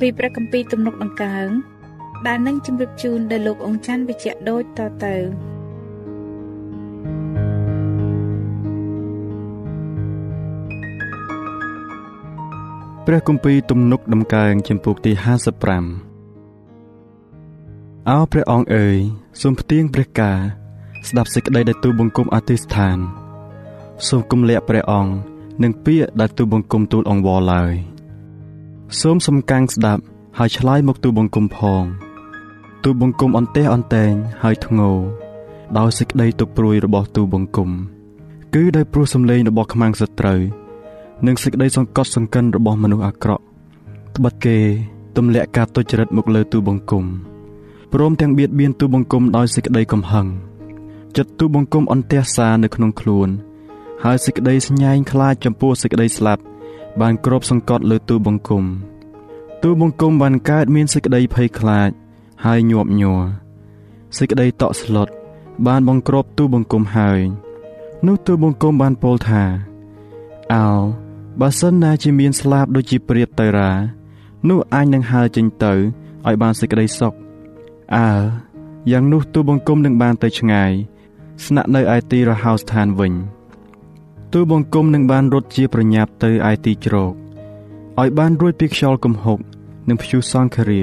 ពីព្រះគម្ពីរទំនុកដង្កើងដែលនឹងជម្រាបជូនដល់លោកអង្គច័ន្ទវិជ្ជៈដូចតទៅព្រះគម្ពីរទំនុកដំកើងចំពុកទី55អោព្រះអង្គអើយសូមផ្ទៀងព្រះការស្ដាប់សេចក្តីដែលទូលបង្គំអធិស្ឋានសូមគំលាក់ព្រះអង្គនិងពាក្យដែលទូលបង្គំទូលអង្វរឡើយ សូមសំកាំងស្ដាប់ហើយឆ្លើយមកទូបង្គំផងទូបង្គំអន្ទះអន្តែងហើយធ្ងោដោយសេចក្តីទុកព្រួយរបស់ទូបង្គំ គឺដោយព្រោះសម្លេងរបស់ខ្មាំងសត្រូវនិងសេចក្តីសង្កត់សង្កិនរបស់មនុស្សអាក្រក់ត្បិតគេទម្លាក់ការទុច្ចរិតមកលើទូបង្គំព្រមទាំងបៀតបៀនទូបង្គំដោយសេចក្តីកំហឹងចិត្តទូបង្គំអន្ទះសារនៅក្នុងខ្លួន ហើយសេចក្តីស្ញែងខ្លាចចំពោះសេចក្តីស្លាប់បានគ្របសង្កត់លើទូបង្គំ ទូបង្គំបានកើតមានសេចក្តីភ័យខ្លាច ហើយញាប់ញ័រសេចក្តីតក់ស្លុតបានបង្ក្របទូបង្គំហើយនោះទូបង្គំបានពោលថាអោបើសិនណាជាមានស្លាប់ដូចជាព្រាបទៅរានោះអញនឹងហើរចេញទៅឲ្យបានសេចក្តីសុខអើយ៉ាងនោះទូបង្គំនឹងបានទៅឆ្ងាយស្នាក់នៅឯទីរហោស្ថានវិញទូបង្គំនឹងបានរត់ជាប្រញាប់ទៅឯទីជ្រក ឲ្យបានរួចពីខ្យល់គំហុកនិងព្យុះសង្ខារា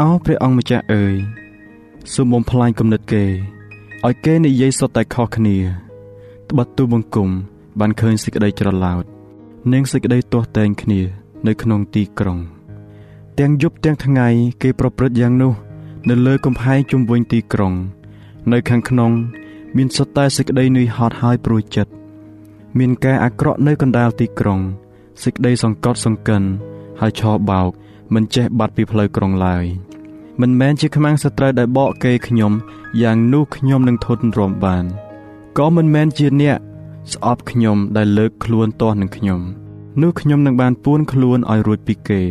អោព្រះអង្គម្ចាស់អើយសូមបំផ្លាញគំនិតគេឲ្យគេនិយាយសុទ្ធតែខុសគ្នាត្បិតទូបង្គំបានឃើញសេចក្តីច្រឡោតនិងសេចក្តីទាស់តែងគ្នា នៅក្នុងទីក្រុង ទាំងយប់ទាំងថ្ងៃ គេប្រព្រឹត្តយ៉ាងនោះ នៅលើកំផែងជុំវិញទីក្រុង នៅខាងក្នុង មានសុទ្ធតែសេចក្តីនឿយហត់ហើយព្រួយចិត្តមានការអាក្រក់នៅកណ្ដាលទីក្រុង សេចក្តីសង្កត់សង្កិនហើយឆោបោក មិនចេះបាត់ពីផ្លូវក្រុងឡើយមិនមែនជាខ្មាំងសត្រូវដែលបកគេខ្ញុំយ៉ាងនោះខ្ញុំនឹងធន់រាំបានក៏មិនមែនជាអ្នកស្អប់ខ្ញុំដែលលើកខ្លួនទាស់នឹងខ្ញុំនោះខ្ញុំនឹងបានពួនខ្លួនឲ្យរួចពីគេ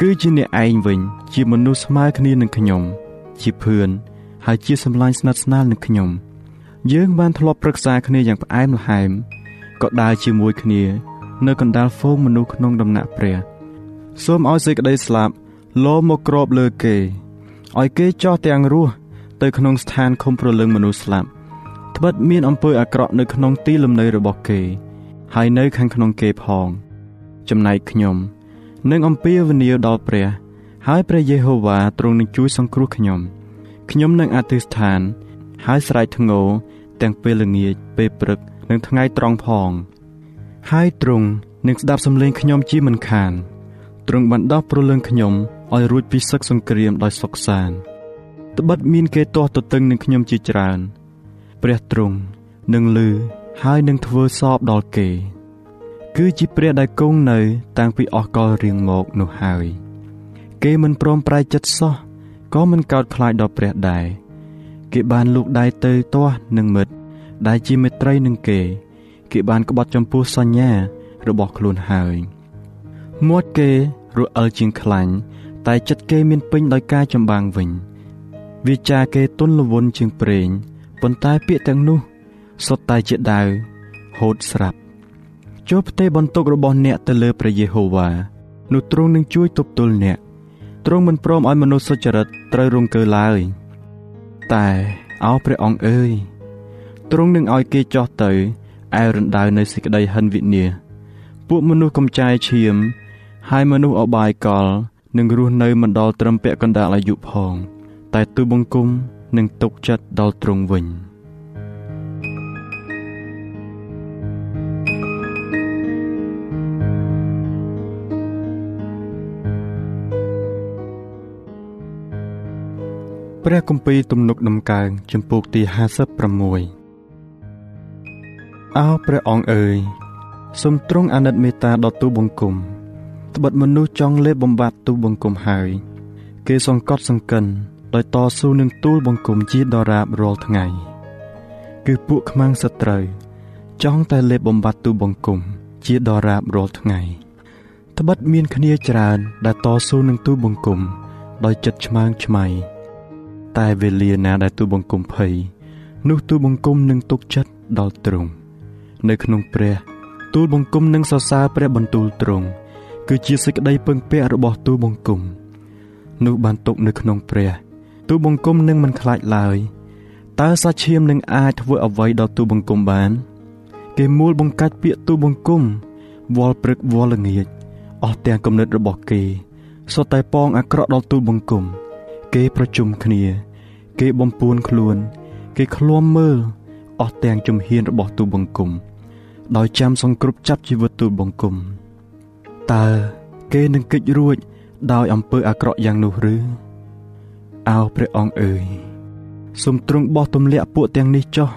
គឺជាអ្នកឯងវិញ ជាមនុស្សស្មើគ្នានឹងខ្ញុំ ជាភឿនហើយជាសម្លាញ់ស្និទ្ធស្នាលនឹងខ្ញុំ យើងបានធ្លាប់ប្រឹក្សាគ្នាយ៉ាងផ្អែមល្ហែមក៏ដើរជាមួយគ្នា នៅកណ្ដាលហ្វូងមនុស្សក្នុងដំណាក់ព្រះសូមឲ្យសេចក្តីស្លាប់លោមកគ្របលើគេឲ្យគេចោះទាំងរស់ទៅក្នុងស្ថានឃុំប្រលឹងមនុស្សស្លាប់ត្បិតមានអំពើអាក្រក់នៅក្នុងទីលំនៅរបស់គេ ហើយនៅខាងក្នុងគេផង ចំណែកខ្ញុំនឹងអំពាវនាវដល់ព្រះ ហើយព្រះយេហូវ៉ាទ្រង់នឹងជួយសង្គ្រោះខ្ញុំខ្ញុំនឹងអធិស្ឋាន ហើយស្រែកធ្ងោទាំងពេលល្ងាចពេលព្រឹក និងថ្ងៃត្រង់ផង ហើយទ្រង់នឹងស្ដាប់សំឡេងខ្ញុំជាមិនខានទ្រង់បានដោះប្រលឹងខ្ញុំឲ្យរួចពីសឹកសង្គ្រាមដោយសុខសាន្តត្បិតមានគេទាស់ទទឹងនឹងខ្ញុំជាច្រើន ព្រះទ្រង់នឹងលឺហើយនឹងធ្វើសອບដល់គេ គឺជាព្រះដែលគង់នៅ តាំងពីអស់កលរៀងមកនោះហើយ គេមិនព្រមប្រែចិត្តសោះក៏មិនកោតខ្លាចដល់ព្រះដែរគេបានលូកដៃទៅទាស់នឹងមិត្តដែលជាមិត្តត្រីនឹងគេ គេបានក្បត់ចំពោះសញ្ញារបស់ខ្លួនហើយមាត់គេរអិលជាងខ្លាញ់តែចិត្តគេមានពេញដោយការចម្បាំងវិញវាចាគេទន់លវន់ជាងប្រេងប៉ុន្តែពាក្យទាំងនោះសុទ្ធតែជាដាវហូតស្រាប់ចូលផ្ទេរបន្ទុករបស់អ្នកទៅលើព្រះយេហូវ៉ានោះទ្រង់នឹងជួយទប់ទល់អ្នកទ្រង់មិនព្រមឲ្យមនុស្សសុចរិតត្រូវរងកើឡើយតែអោព្រះអង្គអើយទ្រង់នឹងឲ្យគេចោះទៅ ឯរណ្ដៅនៃសេចក្តីហិនវិនាសពួកមនុស្សកំចាយឈាម ហើយមនុស្សអបាយកលនឹងរស់នៅមិនដល់ត្រឹមពាក់កណ្ដាលអាយុផង តែទូបង្គំនឹងទុកចិត្តដល់ទ្រង់វិញព្រះគម្ពីរទំនុកដំកើងចំពោះទី56 អោព្រះអង្គអើយសូមទ្រង់អាណិតមេត្តាដល់ទូបង្គំត្បិតមនុស្សចង់លេបបំបត្តិទូបង្គំហើយ គេសង្កត់សង្កិនដោយតស៊ូនឹងទូលបង្គំជាដរាបរាល់ថ្ងៃ គឺពួកខ្មាំងសត្រូវចង់តែលេបបំបត្តិទូបង្គំជាដរាបរាល់ថ្ងៃត្បិតមានគ្នាច្រើន ដែលតស៊ូនឹងទូបង្គំដោយចិត្តឆ្មើងឆ្មៃតែវេលាណាដែលទូបង្គំភ័យនោះទូបង្គំនឹងទុកចិត្តដល់ទ្រង់ នៅក្នុងព្រះ ទូលបង្គំនិងសរសើរព្រះបន្ទូលទ្រង់គឺជាសេចក្តីពឹងពាក់របស់ទូលបង្គំនោះបានទុកនៅក្នុងព្រះ ទូលបង្គំនឹងមិនខ្លាចឡើយតើសាច់ឈាមនឹងអាចធ្វើអ្វីដល់ទូលបង្គំបាន គេមូលបង្កាច់ពាក្យទូលបង្គំវល់ព្រឹកវល់ល្ងាចអស់ទាំងគំនិតរបស់គេសុទ្ធតែពងអាក្រក់ដល់ទូលបង្គំ គេប្រជុំគ្នា គេបំពួនខ្លួន គេឃ្លាំមើល អស់ទាំងជំហានរបស់ទូលបង្គំ ដោយចាំសង្គ្រប់ចាប់ជីវិតទូលបង្គំតើគេនឹងកិច្ចរួច ដោយអំពើអាក្រក់យ៉ាងនោះឬអោព្រះអង្គអើយសូមទ្រង់បោះទម្លាក់ពួកទាំងនេះចុះ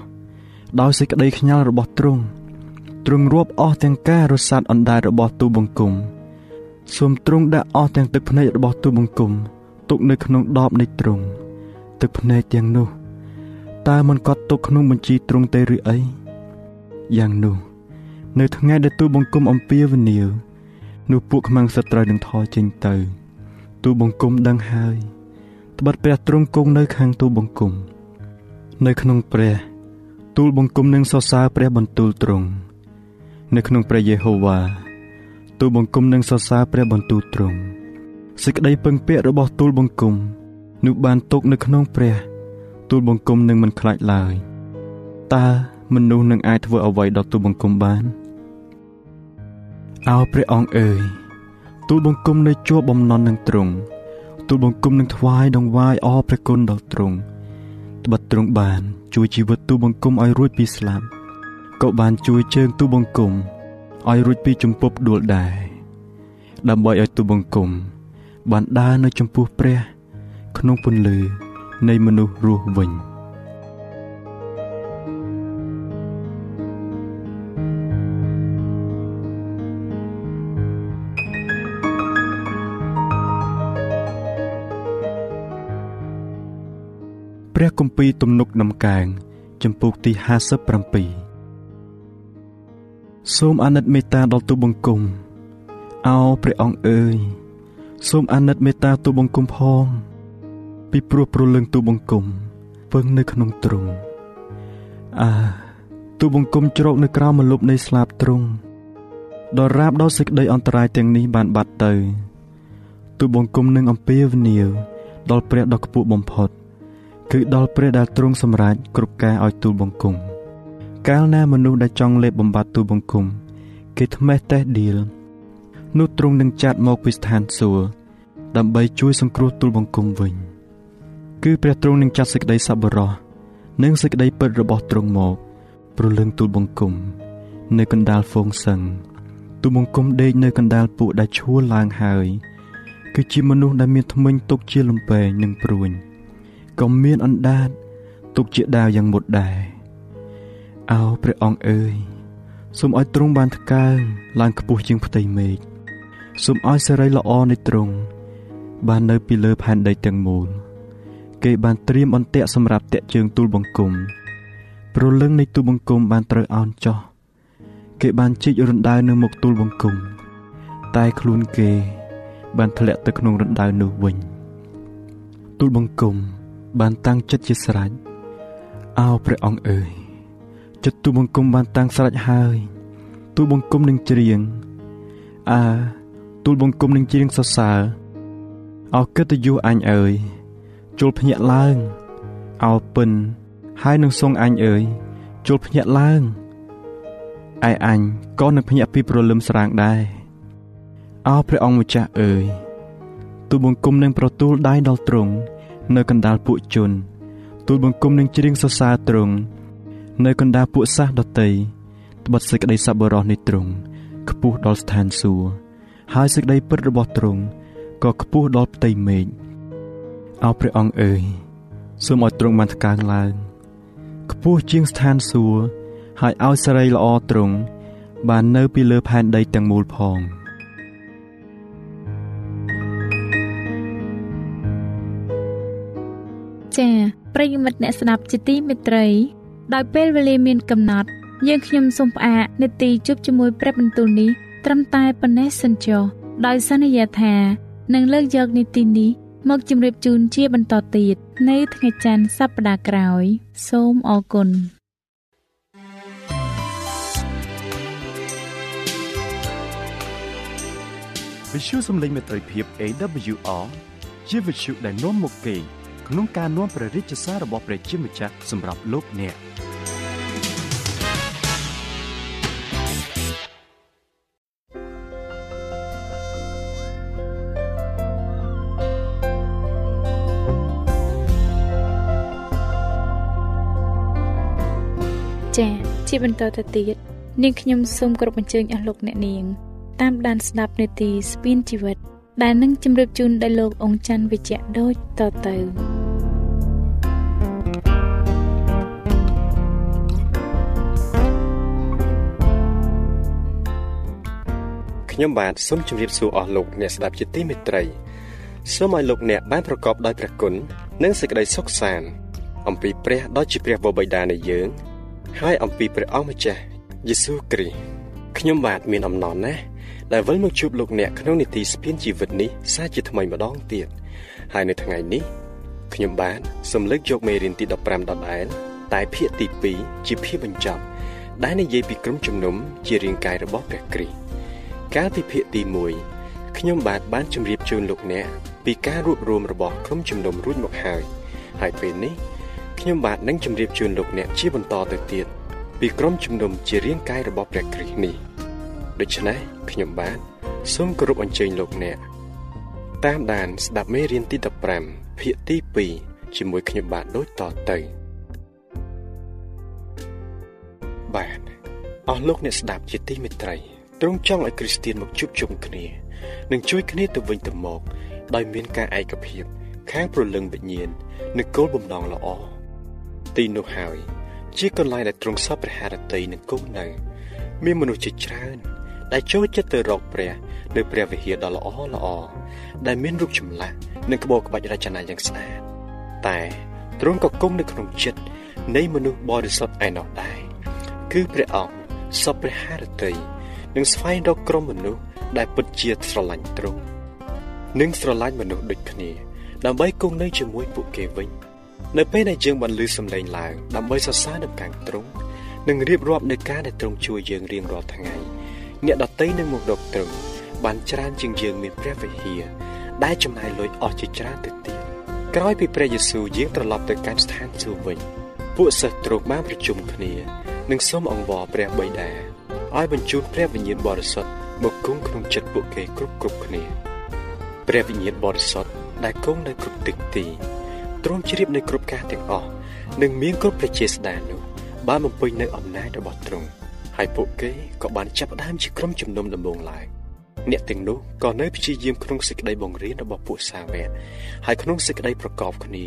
ដោយសេចក្តីខ្ញាល់របស់ទ្រង់ទ្រង់រួបអស់ទាំងការរសាត់អណ្ដែតរបស់ទូបង្គំសូមទ្រង់ដាក់អស់ទាំងទឹកភ្នែករបស់ទូបង្គំទុកនៅក្នុងដបនៃទ្រង់ទឹកភ្នែកទាំងនោះ តើមិនកត់ទុកក្នុងបញ្ជីទ្រង់ទេឬអីយ៉ាងនោះ នៅថ្ងៃដែលទូបង្គំអំពាវនាវនោះពួកខ្មាំងសត្រូវនឹងថយចេញទៅទូបង្គំដឹងហើយត្បិតព្រះទ្រង់គង់នៅខាងទូបង្គំ នៅក្នុងព្រះ ទូលបង្គំនឹងសរសើរព្រះបន្ទូលទ្រង់នៅក្នុងព្រះយេហូវ៉ាទូលបង្គំនឹងសរសើរព្រះបន្ទូលទ្រង់សេចក្តីពឹងពាក់របស់ទូលបង្គំនោះបានទុកនៅក្នុងព្រះ ទូលបង្គំនឹងមិនខ្លាចឡើយតើមនុស្សនឹងអាចធ្វើអ្វីដល់ទូលបង្គំបានអោព្រះអង្គអើយទូលបង្គំនៅជួបបំណន់នឹងទ្រង់ទូលបង្គំនឹងថ្វាយដង្វាយអរព្រះគុណដល់ទ្រង់ត្បិតទ្រង់បាន ជួយជីវិតទូលបង្គំឲ្យរួចពីស្លាប់ក៏បានជួយជើងទូលបង្គំឲ្យរួចពីជំពប់ដួលដែរដើម្បីឲ្យទូលបង្គំបានដើរនៅចំពោះព្រះ ក្នុងពន្លឺ នៃមនុស្សរស់វិញព្រះគម្ពីរទំនុកដំកើងចំពោះទី57សូមអាណិតមេត្តាដល់ទូបង្គំអោព្រះអង្គអើយ សូមអាណិតមេត្តាទូបង្គំផង ពីព្រោះព្រលឹងទូបង្គំពឹងនៅក្នុងទ្រង់អាទូបង្គំជ្រោកនៅក្រោមម្លប់នៃស្លាបទ្រង់ដល់រាបដល់សេចក្តីអន្តរាយទាំងនេះបានបាត់ទៅទូបង្គំនឹងអំពាវនាវដល់ព្រះដ៏ខ្ពស់បំផុត គឺដល់ព្រះដែលទ្រង់សម្រេចគ្រប់ការឲ្យទូលបង្គំកាលណាមនុស្សដែលចង់លេបបំបត្តិទូលបង្គំ គេថ្មេះតេះឌៀលនោះទ្រង់នឹងចាត់មកពីស្ថានសួគ៌ដើម្បីជួយសង្គ្រោះទូលបង្គំវិញ។ គឺព្រះទ្រង់នឹងចាត់សេចក្តីសប្បុរសនិងសេចក្តីពិតរបស់ទ្រង់មកប្រលឹងទូលបង្គំ នៅកណ្ដាលហ្វូងសឹងទូលបង្គំដេកនៅកណ្ដាលពួកដែលឈួលឡើងហើយគឺជាមនុស្សដែលមានថ្មិញទុកជាលំពេងនិងព្រួញក៏មានអណ្ដាតទុកជាដាវយ៉ាងមុតដែរអោព្រះអង្គអើយសូមឲ្យទ្រង់បានថ្កើងឡើងខ្ពស់ជាងផ្ទៃមេឃសូមឲ្យសេរីល្អនៃទ្រង់បាននៅពីលើផែនដីទាំងមូល គេបានត្រៀមអន្ទាក់សម្រាប់តាក់ជើងទូលបង្គំព្រលឹងនៃទូលបង្គំបានត្រូវអោនចុះគេបានជីករណ្ដៅនៅមុខទូលបង្គំតែខ្លួនគេ បានធ្លាក់ទៅក្នុងរណ្ដៅនោះវិញទូលបង្គំបានតាំងចិត្តជាស្រេចអោព្រះអង្គអើយចិត្តទូបង្គំបានតាំងស្រេចហើយទូបង្គំនឹងច្រៀងអើទូលបង្គំនឹងច្រៀងសរសើរអោកិត្តិយសអញអើយ ជុលភ្ញាក់ឡើងអោពិនហើយនឹងសងអញអើយជុលភ្ញាក់ឡើងឯអញក៏នឹងភ្ញាក់ពីព្រលឹមស្រាងដែរអោព្រះអង្គម្ចាស់អើយទូលបង្គំនឹងប្រទូលដៃដល់ទ្រង់នៅកណ្ដាលពួកជនទូលបង្គំនឹងច្រៀងសរសើរទ្រង់នៅកណ្ដាលពួកសាសដតីត្បិតសេចក្តីសប្បុរសនៃទ្រង់ខ្ពស់ដល់ស្ថានសួគ៌ហើយសេចក្តីពិតរបស់ទ្រង់ក៏ខ្ពស់ដល់ផ្ទៃមេឃ អោព្រះអង្គអើយសូមឲ្យទ្រង់បានថ្កើងឡើងខ្ពស់ជាងស្ថានសួគ៌ហើយឲ្យសេរីល្អទ្រង់បាននៅពីលើផែនដីទាំងមូលផងចា៎ប្រិយមិត្តអ្នកស្ដាប់ជាទីមេត្រី ដោយពេលវេលាមានកំណត់ យើងខ្ញុំសូមផ្អាកនេតិជប់ជាមួយព្រឹបបន្ទូលនេះត្រឹមតែប៉ុណ្ណេះសិនចុះដោយសន្យាថានឹងលើកយកនីតិនេះ មកជម្រាបជូនជាបន្តទៀតនៅថ្ងៃច័ន្ទសប្តាហ៍ក្រោយ សូមអរគុណវិទ្យុសំឡេងមេត្រីភាព AWR ជាវិទ្យុដែលនាំមកពីក្នុងការនាំព្រះរាជសាររបស់ព្រះជាម្ចាស់សម្រាប់លោកអ្នក ចា៎ជាបន្តទៅទៀតនាងខ្ញុំសូមគោរពអញ្ជើញអស់លោកអ្នកនាង តាមដានស្ដាប់នាទីស្ពានជីវិត ដែលនឹងជម្រាបជូនដល់លោកអង្គច័ន្ទវិជ្ជៈដូចតទៅខ្ញុំបាទសូមជម្រាបសួរអស់លោកអ្នកស្ដាប់ជាទីមេត្រីសូមឲ្យលោកអ្នកបានប្រកបដោយព្រះគុណនិងសេចក្តីសុខសាន្តអំពីព្រះដ៏ជាព្រះបបិតានៃយើង ហើយអំពីព្រះអង្គម្ចាស់យេស៊ូវគ្រីស្ទខ្ញុំបាទមានអំណរណាស់ដែលវិលមកជួបលោកអ្នកក្នុងនីតិស្ពានជីវិតនេះសាជាថ្មីម្ដងទៀតហើយនៅថ្ងៃនេះខ្ញុំបាទសូមលើកយកមេរៀនទី15ដដែលតែភាគទី2ជាភាគបញ្ចប់ដែលនិយាយពីក្រុមជំនុំជារាងកាយរបស់ព្រះគ្រីស្ទកាលពីភាគទី1ខ្ញុំបាទបានជម្រាបជូនលោកអ្នកពីការរួបរวมរបស់ក្រុមជំនុំរួចមកហើយហើយពេលនេះ ខ្ញុំបាទនឹងជម្រាបជូនលោកអ្នកជាបន្តទៅទៀតពីក្រុមជំនុំជារាងកាយរបស់ព្រះគ្រីស្ទនេះដូច្នេះខ្ញុំបាទសូមគោរពអញ្ជើញលោកអ្នកតាមដានស្ដាប់មេរៀនទី15ភាគទី2ជាមួយខ្ញុំបាទដូចតទៅបាទអស់លោកអ្នកស្ដាប់ជាទីមេត្រីទ្រង់ចង់ឲ្យគ្រីស្ទៀនមកជួបជុំគ្នានិងជួយគ្នាទៅវិញទៅមកដោយមានការឯកភាពខាងព្រលឹងវិញ្ញាណនិងគោលបំណងល្អ ទីនោះហើយ ជាកន្លែងដែលទ្រង់សពព្រះハរតីនឹងគង់នៅ មានមនុស្សជាច្រើន ដែលចូលចិត្តទៅរកព្រះនៅព្រះវិហារដ៏ល្អល្អដែលមានរូបចម្លាក់និងក្បូរក្បាច់រចនាយ៉ាងស្អាតតែទ្រង់ក៏គង់នៅក្នុងចិត្តនៃមនុស្សបរិសុទ្ធឯណោះដែរគឺព្រះអង្គសពព្រះハរតីនិងស្វែងរកក្រុមមនុស្សដែលពិតជាស្រឡាញ់ទ្រង់និងស្រឡាញ់មនុស្សដូចគ្នា ដើម្បីគង់នៅជាមួយពួកគេវិញ នៅពេលដែលយើងបានលឺសំឡេងឡើងដើម្បីសរសើរដំណើរទ្រង់និងរៀបរាប់នៅការដែលទ្រង់ជួយយើងរៀងរាល់ថ្ងៃអ្នកដតីនឹងមករកទ្រង់បានច្រើនជាងយើងមានព្រះវិហារដែលចំណាយលុយអស់ជាច្រើនទៅទៀតក្រោយពីព្រះយេស៊ូវយាងត្រឡប់ទៅកាន់ស្ថានសួគ៌វិញពួកសិស្សទ្រង់បានប្រជុំគ្នានិងសូមអង្វរព្រះបិតាឲ្យបញ្ជូនព្រះវិញ្ញាណបរិសុទ្ធមកគង់ក្នុងចិត្តពួកគេគ្រប់គ្រប់គ្នាព្រះវិញ្ញាណបរិសុទ្ធដែលគង់នៅគ្រប់ទិសទី ទ្រង់ជ្រាបនៅគ្រប់ការទាំងអស់និងមានគ្រប់ប្រជាស្ដារនោះបានបំពេញនៅអំណាចរបស់ទ្រង់ហើយពួកគេក៏បានចាប់ផ្ដើមជាក្រុមជំនុំដំបូងឡើងអ្នកទាំងនោះក៏នៅព្យាយាមក្នុងសេចក្តីបង្រៀនរបស់ពួកសាវកហើយក្នុងសេចក្តីប្រកបគ្នា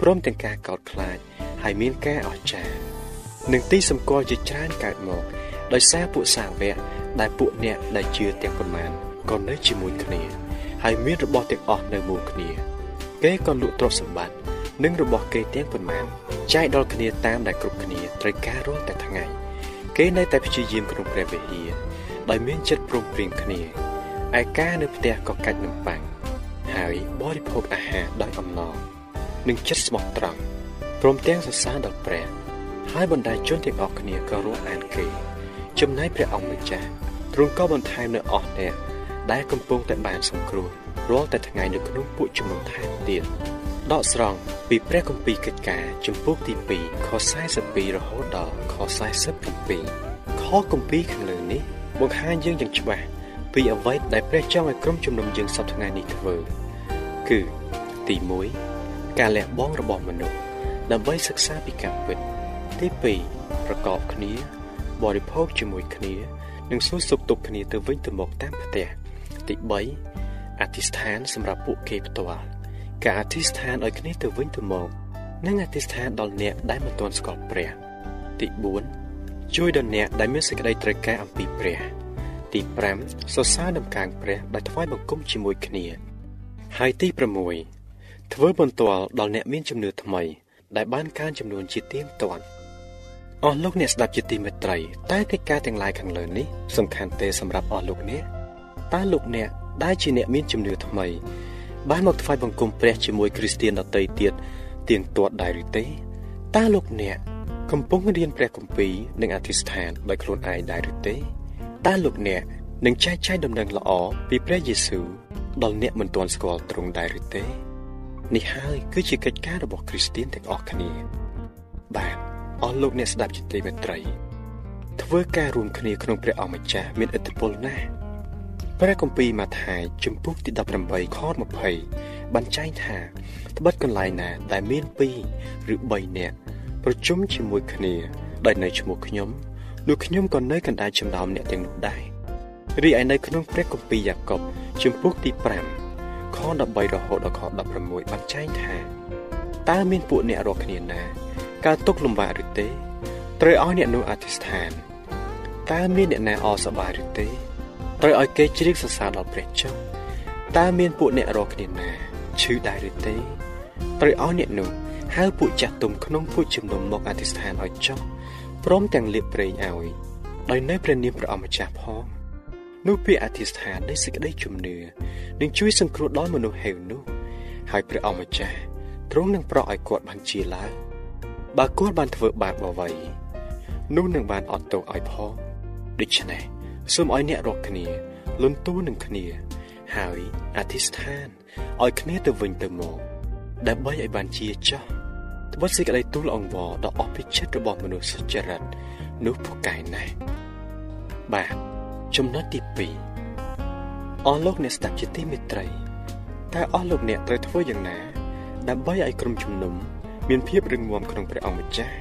ព្រមទាំងការកោតខ្លាចហើយមានការអស្ចារ្យនិងទីសម្គាល់ជាច្រើនកើតមកដោយសារពួកសាវកដែលពួកអ្នកដែលជឿទាំងប៉ុន្មានក៏នៅជាមួយគ្នា ហើយមានរបស់ទាំងអស់នៅមួយគ្នា គេក៏លក់ទ្រព្យសម្បត្តិនិងរបស់គេទាំងប៉ុន្មានចែកដល់គ្នាតាមដែលគ្រប់គ្នាត្រូវការរាល់តែថ្ងៃគេនៅតែព្យាយាមក្នុងព្រះវិហារដោយមានចិត្តព្រមព្រៀងគ្នាឯការនៅផ្ទះក៏កាច់នំប៉័ងហើយបរិភោគអាហារដោយអំណរនិងចិត្តស្មោះត្រង់ព្រមទាំងសរសើរដល់ព្រះហើយបណ្ដាជនទាំងអស់គ្នាក៏រួមអានគេចំណែកព្រះអង្គម្ចាស់ទ្រង់ក៏បន្ថែមនៅអស់អ្នកដែលកំពុងតែបានសង្គ្រោះ រាល់តែថ្ងៃនៅក្នុងពួកជំនុំថែមទៀតដកស្រង់ពីព្រះគម្ពីរកិច្ចការជំពូកទី2ខ42រហូតដល់ខ47ខគម្ពីរខាងលើនេះបង្ហាញយើងយ៉ាងច្បាស់ពីអ្វីដែលព្រះចង់ឲ្យក្រុមជំនុំយើងសពថ្ងៃនេះធ្វើគឺទី1ការលះបង់របស់មនុស្សដើម្បីសិក្សាពីការពិតទី2ប្រកបគ្នា បរិភោគជាមួយគ្នា និងសួរសុខទុក្ខគ្នាទៅវិញទៅមកតាមផ្ទះទី3 អធិស្ឋានសម្រាប់ពួកគេផ្ទាល់ការអធិស្ឋានឲ្យគ្នាទៅវិញទៅមកនិងអធិស្ឋានដល់អ្នកដែលមិនទាន់ស្គាល់ព្រះទី4ជួយដល់អ្នកដែលមានសេចក្តីត្រូវការអំពីព្រះ ទី5សរសើរដំកើងព្រះដោយថ្វាយបង្គំជាមួយគ្នា ហើយទី6ធ្វើបន្ទាល់ដល់អ្នកមានជំនឿថ្មី ដែលបានកើនចំនួនជាទៀងទាត់អស់លោកអ្នកស្ដាប់ជាទីមេត្រី តែកិច្ចការទាំងឡាយខាងលើនេះសំខាន់ទេសម្រាប់អស់លោកអ្នកតើលោកអ្នក ដែលជាអ្នកមានជំនឿថ្មី បានមកថ្វាយបង្គំព្រះជាមួយគ្រីស្ទានដទៃទៀតទៀងទាត់ដែរឬទេតើលោកអ្នកកំពុងរៀនព្រះគម្ពីរនិងអធិស្ឋានដោយខ្លួនឯងដែរឬទេតើលោកអ្នកនឹងចែកចាយដំណឹងល្អពីព្រះយេស៊ូវដល់អ្នកមិនទាន់ស្គាល់ទ្រង់ដែរឬទេនេះហើយគឺជាកិច្ចការរបស់គ្រីស្ទានទាំងអស់គ្នា បាទអស់លោកអ្នកស្ដាប់ជាទីមេត្រីធ្វើការរួមគ្នាក្នុងព្រះអង្គម្ចាស់មានឥទ្ធិពលណាស់ ព្រះគម្ពីរម៉ាថាយជំពូកទី18ខ20បញ្ចែងថាត្បិតកន្លែងណាដែលមាន2ឬ3នាក់ប្រជុំជាមួយគ្នាដោយនៅឈ្មោះខ្ញុំនោះខ្ញុំក៏នៅកណ្ដាលចំណោមអ្នកទាំងនោះដែររីឯនៅក្នុងព្រះគម្ពីរយ៉ាកុបជំពូកទី5ខ13រហូតដល់ខ16បញ្ចែងថាតើមានពួកអ្នករាល់គ្នាណាកើតទុកលំបាកឬទេ ត្រូវឲ្យអ្នកនោះអធិស្ឋានតើមានអ្នកណាអសប្បាយឬទេ ត្រូវឲ្យគេជ្រាបសរសើរដល់ព្រះចុះតើមានពួកអ្នករាល់គ្នាណាឈឺដែរឬទេត្រូវឲ្យអ្នកនោះហៅពួកចាស់ទុំក្នុងពួកជំនុំមកអធិស្ឋានឲ្យចុះព្រមទាំងលៀបប្រេងឲ្យដោយនៅព្រះនាមព្រះអម្ចាស់ផងនោះពាក្យអធិស្ឋាននៃសេចក្តីជំនឿនឹងជួយសង្គ្រោះដល់មនុស្សហេវនោះហើយព្រះអម្ចាស់ទ្រង់នឹងប្រោសឲ្យគាត់បានជាឡើងបើគាត់បានធ្វើបាបអ្វីនោះនឹងបានអត់ទោសឲ្យផងដូច្នេះ សូមឲ្យអ្នករាល់គ្នាលន់តួនឹងគ្នា ហើយអធិស្ឋានឲ្យគ្នាទៅវិញទៅមកដើម្បីឲ្យបានជាចោះត្បិតសេចក្តីទូលអង្វរដ៏អស់ពីចិត្តរបស់មនុស្សសុចរិតនោះពូកែណាស់បាទចំណុចទី2អស់លោកអ្នកស្ដាប់ជាទីមេត្រីតើអស់លោកអ្នកត្រូវធ្វើយ៉ាងណា ដើម្បីឲ្យក្រុមជំនុំ មានភាពរឹងមាំក្នុងព្រះអង្គម្ចាស់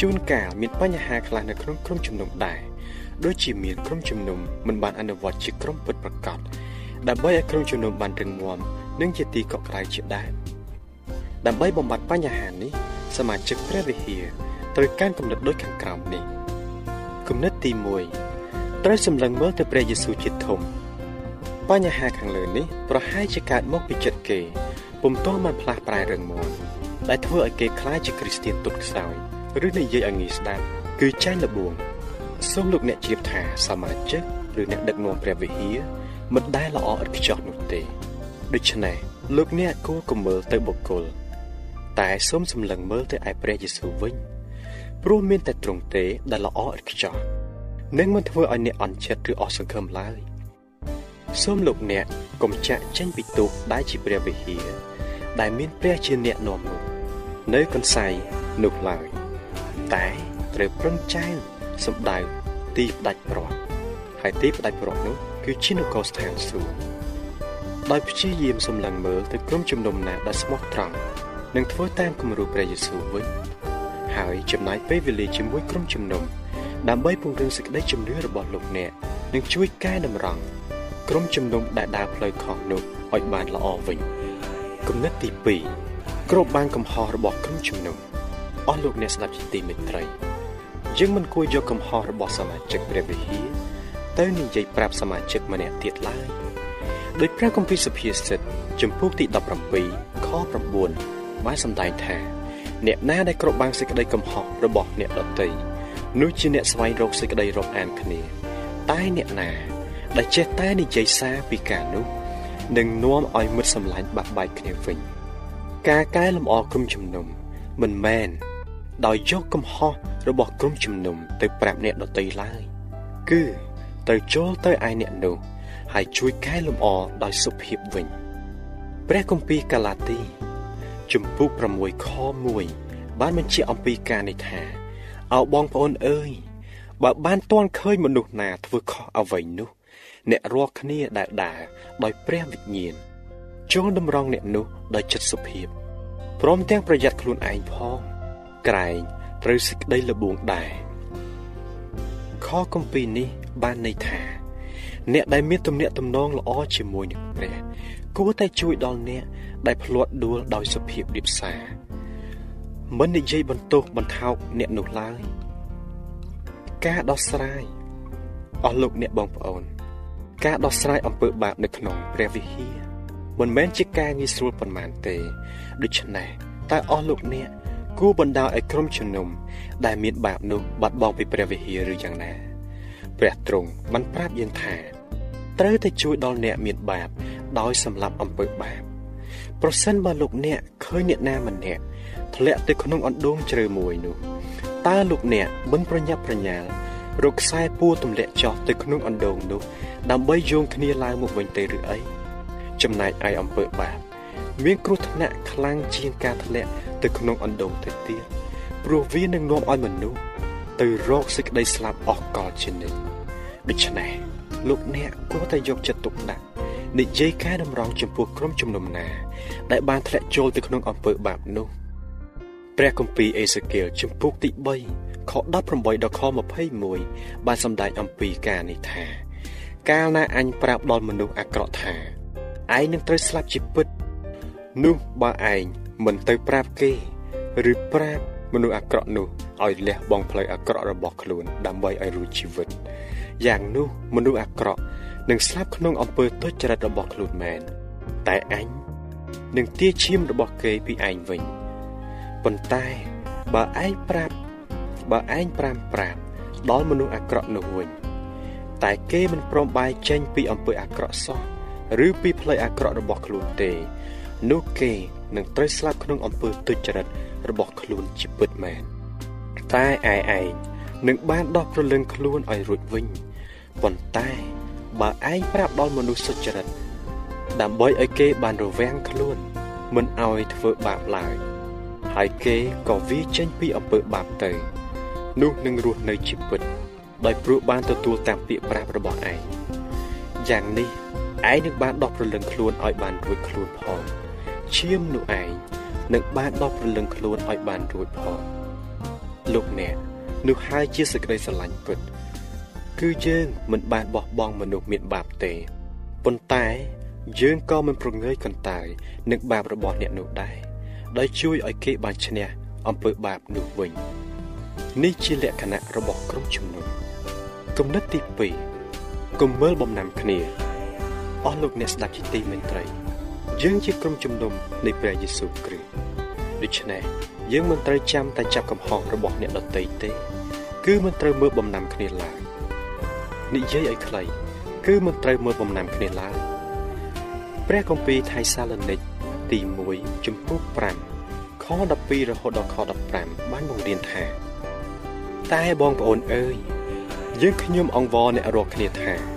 ជួនកាលមានបញ្ហាខ្លះនៅក្នុងក្រុមជំនុំដែរ ដូចជាមានក្រុមជំនុំមិនបានអនុវត្តជាក្រុមពិតប្រាកដដើម្បីឲ្យក្រុមជំនុំបានរឹងមាំនិងជាទីកក់ក្ដៅជាដើមដើម្បីបំបត្តិបញ្ហានេះសមាជិកព្រះវិហារត្រូវការគំនិតដូចខាងក្រោមនេះគំនិតទី1ត្រូវសម្លឹងមើលទៅព្រះយេស៊ូវជាធំបញ្ហាខាងលើនេះប្រហែលជាកើតមកពីចិត្តគេពុំទាន់បានផ្លាស់ប្រែរឹងមាំដែលធ្វើឲ្យគេខ្លាចជាគ្រីស្ទានទុតខ្សោយឬនិយាយឲ្យងាយស្ដាប់គឺចាញ់លបួង សូមលោកអ្នកជ្រាបថាសមាជិកឬអ្នកដឹកនាំព្រះវិហារមិនដែលល្អឥតខ្ចោះនោះទេដូច្នេះលោកអ្នកគួរកុំមើលទៅបុគ្គលតែសូមសម្លឹងមើលទៅឯព្រះយេស៊ូវវិញព្រោះមានតែទ្រង់ទេដែលល្អឥតខ្ចោះនឹងមិនធ្វើឲ្យអ្នកអន់ចិត្តឬអស់សង្ឃឹមឡើយសូមលោកអ្នកកុំចាក់ចេញពីទូកដែលជាព្រះវិហារដែលមានព្រះជាអ្នកនាំនោះនៅកន្សែងនោះឡើយតែត្រូវប្រឹងចែង សម្ដៅទីផ្ដាច់ប្រត់ហើយទីផ្ដាច់ប្រត់នោះគឺជានគរស្ថានសួគ៌ដោយព្យាយាមសម្លឹងមើលទៅក្រុមជំនុំណាដែលស្មោះត្រង់និងធ្វើតាមគំរូព្រះយេស៊ូវវិញហើយចំណាយពេលវេលាជាមួយក្រុមជំនុំដើម្បីពង្រឹងសេចក្តីជំនឿរបស់លោកអ្នកនិងជួយកែតម្រង់ក្រុមជំនុំដែលដើរផ្លូវខុសនោះឲ្យបានល្អវិញគំនិតទី2គ្របបានកំហុសរបស់ក្រុមជំនុំអស់លោកអ្នកស្ដាប់ជាទីមេត្រី យើងមិនគួរយកកំហុសរបស់សមាជិកព្រះវិហារទៅនិយាយប្រាប់សមាជិកម្នាក់ទៀតឡើយដោយព្រះគម្ពីរសុភាសិតចំពោះទី17ខ9បានសម្ដែងថាអ្នកណាដែលគ្របបាំងសេចក្តីកំហុសរបស់អ្នកដទៃនោះជាអ្នកស្វែងរកសេចក្តីរកអានគ្នា តែអ្នកណា ដែលចេះតែនិយាយសារពីការនោះនឹងនាំឲ្យមិត្តសម្លាញ់បាក់បែកគ្នាវិញ ការកែលម្អក្រុមជំនុំមិនមែន ដោយយកកំហុសរបស់ក្រុមជំនុំទៅប្រាប់អ្នកដទៃឡើយ គឺត្រូវចូលទៅឯអ្នកនោះហើយជួយកែលម្អដោយសុភាពវិញព្រះគម្ពីរកាឡាទី ជំពូក6ខ1បានបញ្ជាក់អំពីការនេះថាអោបងប្អូនអើយបើបានទាន់ឃើញមនុស្សណាធ្វើខុសអ្វីនោះ អ្នករាល់គ្នាដែលដើរដោយព្រះវិញ្ញាណចូលតម្រង់អ្នកនោះដោយចិត្តសុភាពព្រមទាំងប្រយ័ត្នខ្លួនឯងផង ក្រែងត្រូវសេចក្តីលបួងដែរខគម្ពីរនេះបានន័យថា អ្នកដែលមានទំនាក់ទំនងល្អជាមួយនឹងព្រះគួរតែជួយដល់អ្នកដែលភ្លាត់ដួលដោយសុភាពរៀបសារមិននិយាយបន្ទោសបន្ថោកអ្នកនោះឡើយការដោះស្រាយអស់លោកអ្នកបងប្អូន ការដោះស្រាយអំពើបាបនៅក្នុងព្រះវិហារមិនមែនជាការងាយស្រួលប៉ុន្មានទេ ដូច្នេះតើអស់លោកអ្នក គួរបណ្ដោយឲ្យក្រុមជំនុំដែលមានបាបនោះបាត់បង់ពីព្រះវិហារឬយ៉ាងណាព្រះទ្រង់បានប្រាប់យើងថាត្រូវតែជួយដល់អ្នកមានបាប ដោយសម្លាប់អំពើបាបប្រសិនបើលោកអ្នកឃើញអ្នកណាម្នាក់ធ្លាក់ទៅក្នុងអណ្ដូងជ្រៅមួយនោះតើលោកអ្នកមិនប្រញាប់ប្រញាល់រកខ្សែពួរទម្លាក់ចោះទៅក្នុងអណ្ដូងនោះ ដើម្បីយោងគ្នាឡើងមកវិញទេឬអីចំណែកឯអំពើបាប មានគ្រោះថ្នាក់ខ្លាំងជាងការធ្លាក់ទៅក្នុងអណ្ដូងទៅទៀតព្រោះវានឹងនាំឲ្យមនុស្សទៅរកសេចក្តីស្លាប់អស់កលជានិច្ចដូច្នេះលោកអ្នកគួរតែយកចិត្តទុកដាក់និយាយកែតម្រង់ចំពោះក្រុមជំនុំណា ដែលបានធ្លាក់ចូលទៅក្នុងអំពើបាបនោះព្រះគម្ពីរអេសេគៀលជំពូកទី3ខ18ដល់ខ21បានសម្ដែងអំពីការនេះថា កាលណាអញប្រាប់ដល់មនុស្សអាក្រក់ថាឯងនឹងត្រូវស្លាប់ជាពិត នោះបើឯងមិនទៅប្រាប់គេឬប្រាប់មនុស្សអាក្រក់នោះឲ្យលះបង់ផ្លូវអាក្រក់របស់ខ្លួន ដើម្បីឲ្យរួចជីវិតយ៉ាងនោះមនុស្សអាក្រក់នឹងស្លាប់ក្នុងអំពើទុច្ចរិតរបស់ខ្លួនមែនតែអញនឹងទាឈាមរបស់គេពីឯងវិញប៉ុន្តែបើឯងប្រាប់បើឯងប្រាំប្រាប់ដល់មនុស្សអាក្រក់នោះវិញតែគេមិនព្រមបែរចេញពីអំពើអាក្រក់សោះឬពីផ្លូវអាក្រក់របស់ខ្លួនទេ នោះគេនឹងត្រូវស្លាប់ក្នុងអំពើទុច្ចរិតរបស់ខ្លួនជាពិតមែនតែឯឯងនឹងបានដោះប្រលឹងខ្លួនឲ្យរួចវិញប៉ុន្តែបើឯងប្រាប់ដល់មនុស្សសុចរិតដើម្បីឲ្យគេបានរវាំងខ្លួន មិនឲ្យធ្វើបាបឡើយហើយគេក៏វាចេញពីអំពើបាបទៅនោះនឹងរស់នៅជីវិតដោយព្រោះបានទទួលតាមពាក្យប្រាប់របស់ឯងយ៉ាងនេះឯងនឹងបានដោះប្រលឹងខ្លួនឲ្យបានរួចខ្លួនផង ឈាមនោះឯងនឹងបានដោះប្រលឹងខ្លួនឲ្យបានរួចផងលោកអ្នកនោះហើយជាសេចក្តីស្រឡាញ់ពិតគឺយើងមិនបានបោះបង់មនុស្សមានបាបទេប៉ុន្តែយើងក៏មិនប្រងើយកន្តើយនឹងបាបរបស់អ្នកនោះដែរដោយជួយឲ្យគេបានឈ្នះអំពើបាបនោះវិញនេះជាលក្ខណៈរបស់ក្រុមជំនុំគំនិតទី2គំមើលបំណាំគ្នាអស់លោកអ្នកស្ដាប់ជាទីមេត្រី យើងជាក្រុមជំនុំនៃព្រះយេស៊ូវគ្រីស្ទដូច្នេះយើងមិនត្រូវចាំតែចាប់កំហុសរបស់អ្នកដទៃទេ គឺមិនត្រូវមើលបំណាំគ្នាឡើយនិយាយឲ្យខ្លី គឺមិនត្រូវមើលបំណាំគ្នាឡើយព្រះគម្ពីរថៃសាឡូនីកទី1ចំពោះ5ខ12រហូតដល់ខ15បានបង្រៀនថា តែបងប្អូនអើយយើងខ្ញុំអង្វរអ្នករាល់គ្នាថា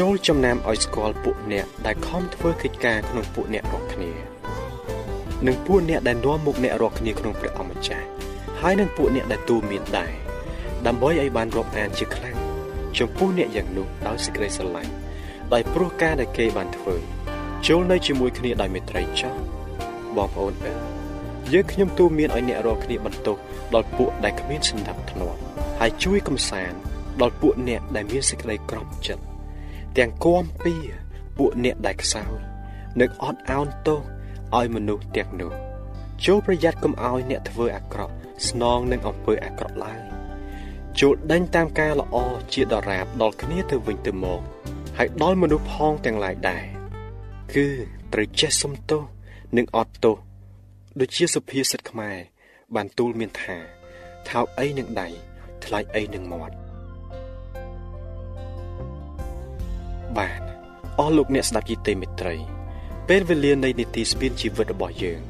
ចូលចំណាំឲ្យស្គាល់ពួកអ្នកដែលខំធ្វើកិច្ចការក្នុងពួកអ្នករាល់គ្នានិងពួកអ្នកដែលនាំមុខអ្នករាល់គ្នាក្នុងព្រះអម្ចាស់ហើយនិងពួកអ្នកដែលទូមានដែរដើម្បីឲ្យបានរាប់អានជាខ្លាំងចំពោះអ្នកយ៉ាងនោះដោយសេចក្តីស្រឡាញ់ដោយព្រោះការដែលគេបានធ្វើចូលនៅជាមួយគ្នាដោយមេត្រីចោះបងប្អូនអើយយើងខ្ញុំទូមានឲ្យអ្នករាល់គ្នាបន្ទោសដល់ពួកដែលគ្មានសន្តិភាពធ្នាប់ហើយជួយកំសាន្តដល់ពួកអ្នកដែលមានសេចក្តីក្រំចិត្ត ទាំងគំពីពួកអ្នកដែលខ្សោយនិងអត់ឱនទោសឲ្យមនុស្សទាំងនោះចូលប្រយ័ត្នកុំឲ្យអ្នកធ្វើអាក្រក់ស្នងនឹងអំពើអាក្រក់ឡើយចូលដេញតាមការល្អជាដរាបដល់គ្នាទៅវិញទៅមកហើយដល់មនុស្សផងទាំងឡាយដែរគឺត្រូវចេះសុំទោសនិងអត់ទោសដូចជាសុភាសិតខ្មែរបានទូលមានថាថោកអីនឹងដៃថ្លៃអីនឹងមាត់ បាទអស់លោកអ្នកស្ដាប់ជីទេមេត្រី ពេលវេលានៃនីតិស្ពានជីវិតរបស់យើង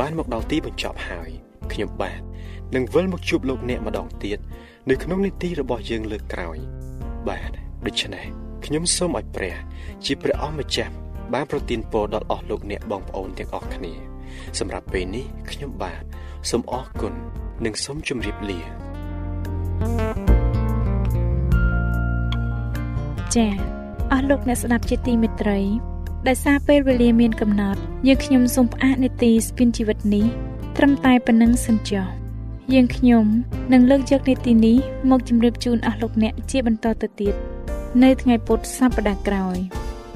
បានមកដល់ទីបញ្ចប់ហើយខ្ញុំបាទនឹងវិលមកជួបលោកអ្នកម្ដងទៀតនៅក្នុងនីតិរបស់យើងលើកក្រោយ បាទដូច្នេះខ្ញុំសូមឲ្យព្រះ ជាព្រះអម្ចាស់បានប្រទានពរដល់អស់លោកអ្នកបងប្អូនទាំងអស់គ្នា សម្រាប់ពេលនេះខ្ញុំបាទសូមអរគុណនិងសូមជម្រាបលាចា៎ អស់លោកអ្នកស្ដាប់ជាទីមេត្រីដោយសារពេលវេលាមានកំណត់យើងខ្ញុំសូមផ្អាកនេតិស្ពិនជីវិតនេះត្រឹមតែប៉ុណ្្នឹងសិនចុះយើងខ្ញុំនឹងលើកយកនេតិនេះមកជម្រាបជូនអស់លោកអ្នកជាបន្តទៅទៀតនៅថ្ងៃពុធសប្តាហ៍ក្រោយ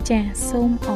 ចាសសូមអរ